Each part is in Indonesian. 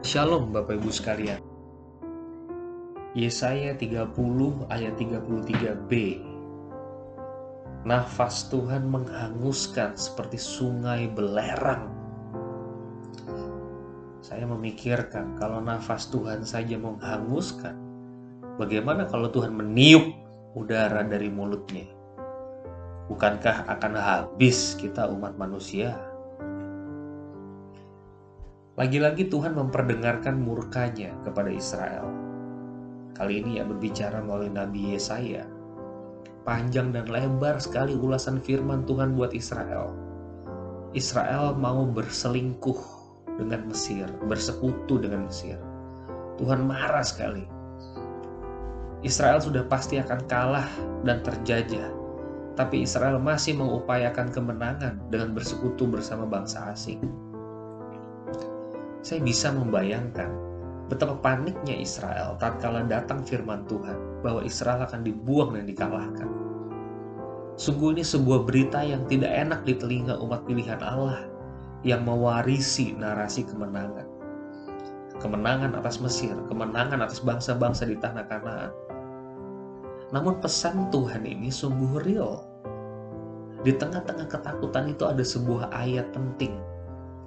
Shalom Bapak Ibu sekalian. Yesaya 30 ayat 33b. Nafas Tuhan menghanguskan seperti sungai belerang. Saya memikirkan kalau nafas Tuhan saja menghanguskan, bagaimana kalau Tuhan meniup udara dari mulutnya? Bukankah akan habis kita umat manusia? Lagi-lagi Tuhan memperdengarkan murkanya kepada Israel. Kali ini ia berbicara melalui Nabi Yesaya. Panjang dan lebar sekali ulasan firman Tuhan buat Israel. Israel mau berselingkuh dengan Mesir, bersekutu dengan Mesir. Tuhan marah sekali. Israel sudah pasti akan kalah dan terjajah tapi Israel masih mengupayakan kemenangan dengan bersekutu bersama bangsa asing. Saya bisa membayangkan betapa paniknya Israel tatkala datang firman Tuhan bahwa Israel akan dibuang dan dikalahkan. Sungguh ini sebuah berita yang tidak enak di telinga umat pilihan Allah yang mewarisi narasi kemenangan. Kemenangan atas Mesir, kemenangan atas bangsa-bangsa di tanah Kanaan. Namun pesan Tuhan ini sungguh real di tengah-tengah ketakutan itu ada sebuah ayat penting.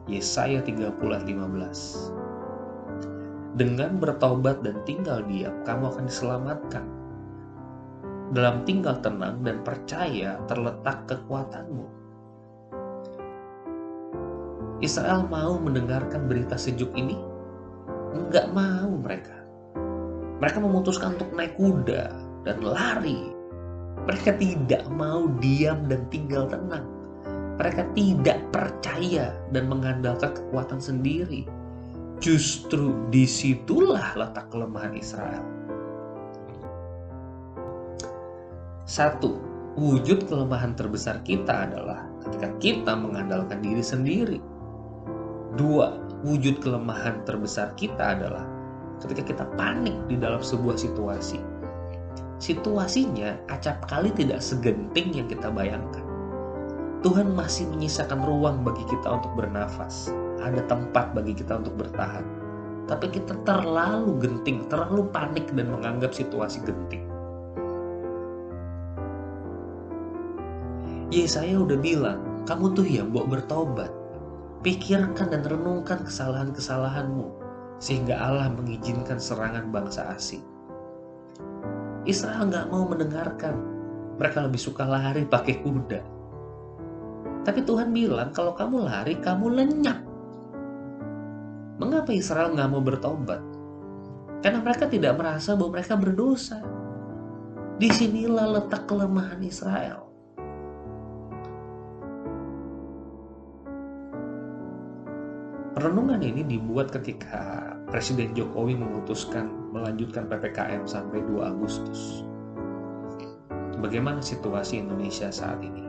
Yesaya 30 ayat 15. Dengan bertobat dan tinggal diam, kamu akan diselamatkan. Dalam tinggal tenang dan percaya terletak kekuatanmu. Israel mau mendengarkan berita sejuk ini? Enggak mau mereka. Mereka memutuskan untuk naik kuda dan lari mereka tidak mau diam dan tinggal tenang. Mereka tidak percaya dan mengandalkan kekuatan sendiri. Justru di situlah letak kelemahan Israel. Satu, wujud kelemahan terbesar kita adalah ketika kita mengandalkan diri sendiri. Dua, wujud kelemahan terbesar kita adalah ketika kita panik di dalam sebuah situasi situasinya acap kali tidak segenting yang kita bayangkan. Tuhan masih menyisakan ruang bagi kita untuk bernafas. Ada tempat bagi kita untuk bertahan. Tapi kita terlalu genting, terlalu panik dan menganggap situasi genting. Yesaya udah bilang, kamu tuh ya mbok bertobat. Pikirkan dan renungkan kesalahan-kesalahanmu, sehingga Allah mengizinkan serangan bangsa asing. Israel nggak mau mendengarkan. Mereka lebih suka lari pakai kuda. Tapi Tuhan bilang kalau kamu lari, kamu lenyap. Mengapa Israel nggak mau bertobat? Karena mereka tidak merasa bahwa mereka berdosa. Di sinilah letak kelemahan Israel. Renungan ini dibuat ketika Presiden Jokowi memutuskan melanjutkan PPKM sampai 2 Agustus. Bagaimana situasi Indonesia saat ini?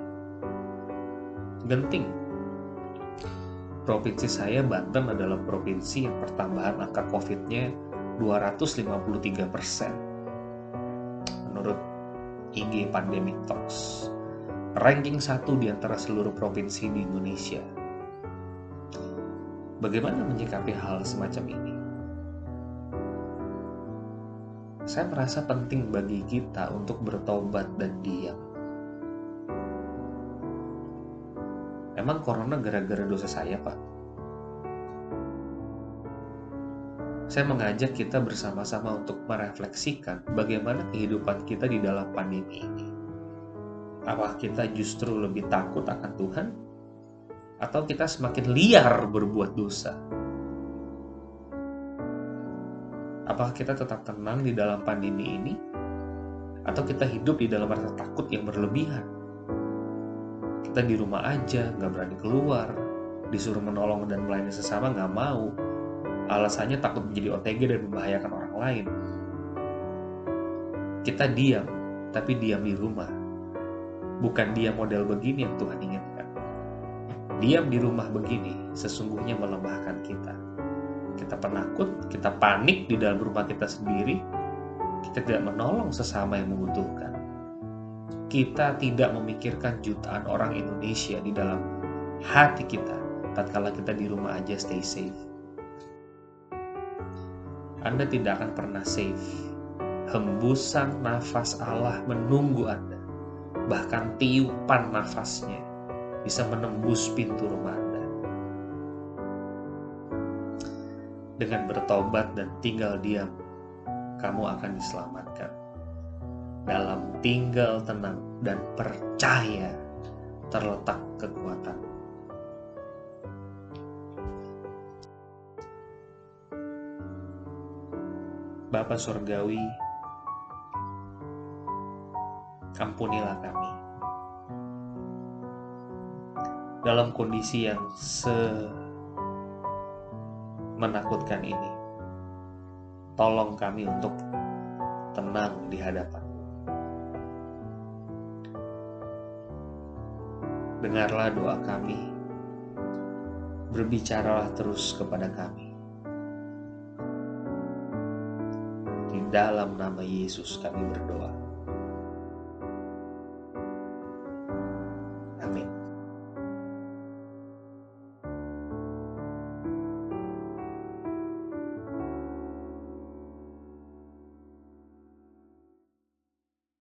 Genting. Provinsi saya Banten adalah provinsi yang pertambahan angka COVID-nya 253 persen. Menurut IG Pandemic Talks, ranking satu di antara seluruh provinsi di Indonesia Bagaimana menyikapi hal semacam ini? Saya merasa penting bagi kita untuk bertobat dan diam. Emang corona gara-gara dosa saya, Pak? Saya mengajak kita bersama-sama untuk merefleksikan bagaimana kehidupan kita di dalam pandemi ini. Apakah kita justru lebih takut akan Tuhan atau kita semakin liar berbuat dosa? Apakah kita tetap tenang di dalam pandemi ini? Atau kita hidup di dalam rasa takut yang berlebihan? Kita di rumah aja, nggak berani keluar, disuruh menolong dan melayani sesama nggak mau. Alasannya takut menjadi OTG dan membahayakan orang lain. Kita diam, tapi diam di rumah. Bukan diam model begini yang Tuhan inginkan. Diam di rumah begini sesungguhnya melemahkan kita. Kita penakut, kita panik di dalam rumah kita sendiri, kita tidak menolong sesama yang membutuhkan. Kita tidak memikirkan jutaan orang Indonesia di dalam hati kita tatkala kita di rumah aja stay safe. Anda tidak akan pernah safe. Hembusan nafas Allah menunggu Anda. Bahkan tiupan nafasnya bisa menembus pintu rumah Anda. Dengan bertobat dan tinggal diam, kamu akan diselamatkan. Dalam tinggal tenang dan percaya terletak kekuatan. Bapa Surgawi, ampunilah kami. Dalam kondisi yang se menakutkan ini, tolong kami untuk tenang di hadapan. Dengarlah doa kami, berbicaralah terus kepada kami. dalam nama Yesus kami berdoa.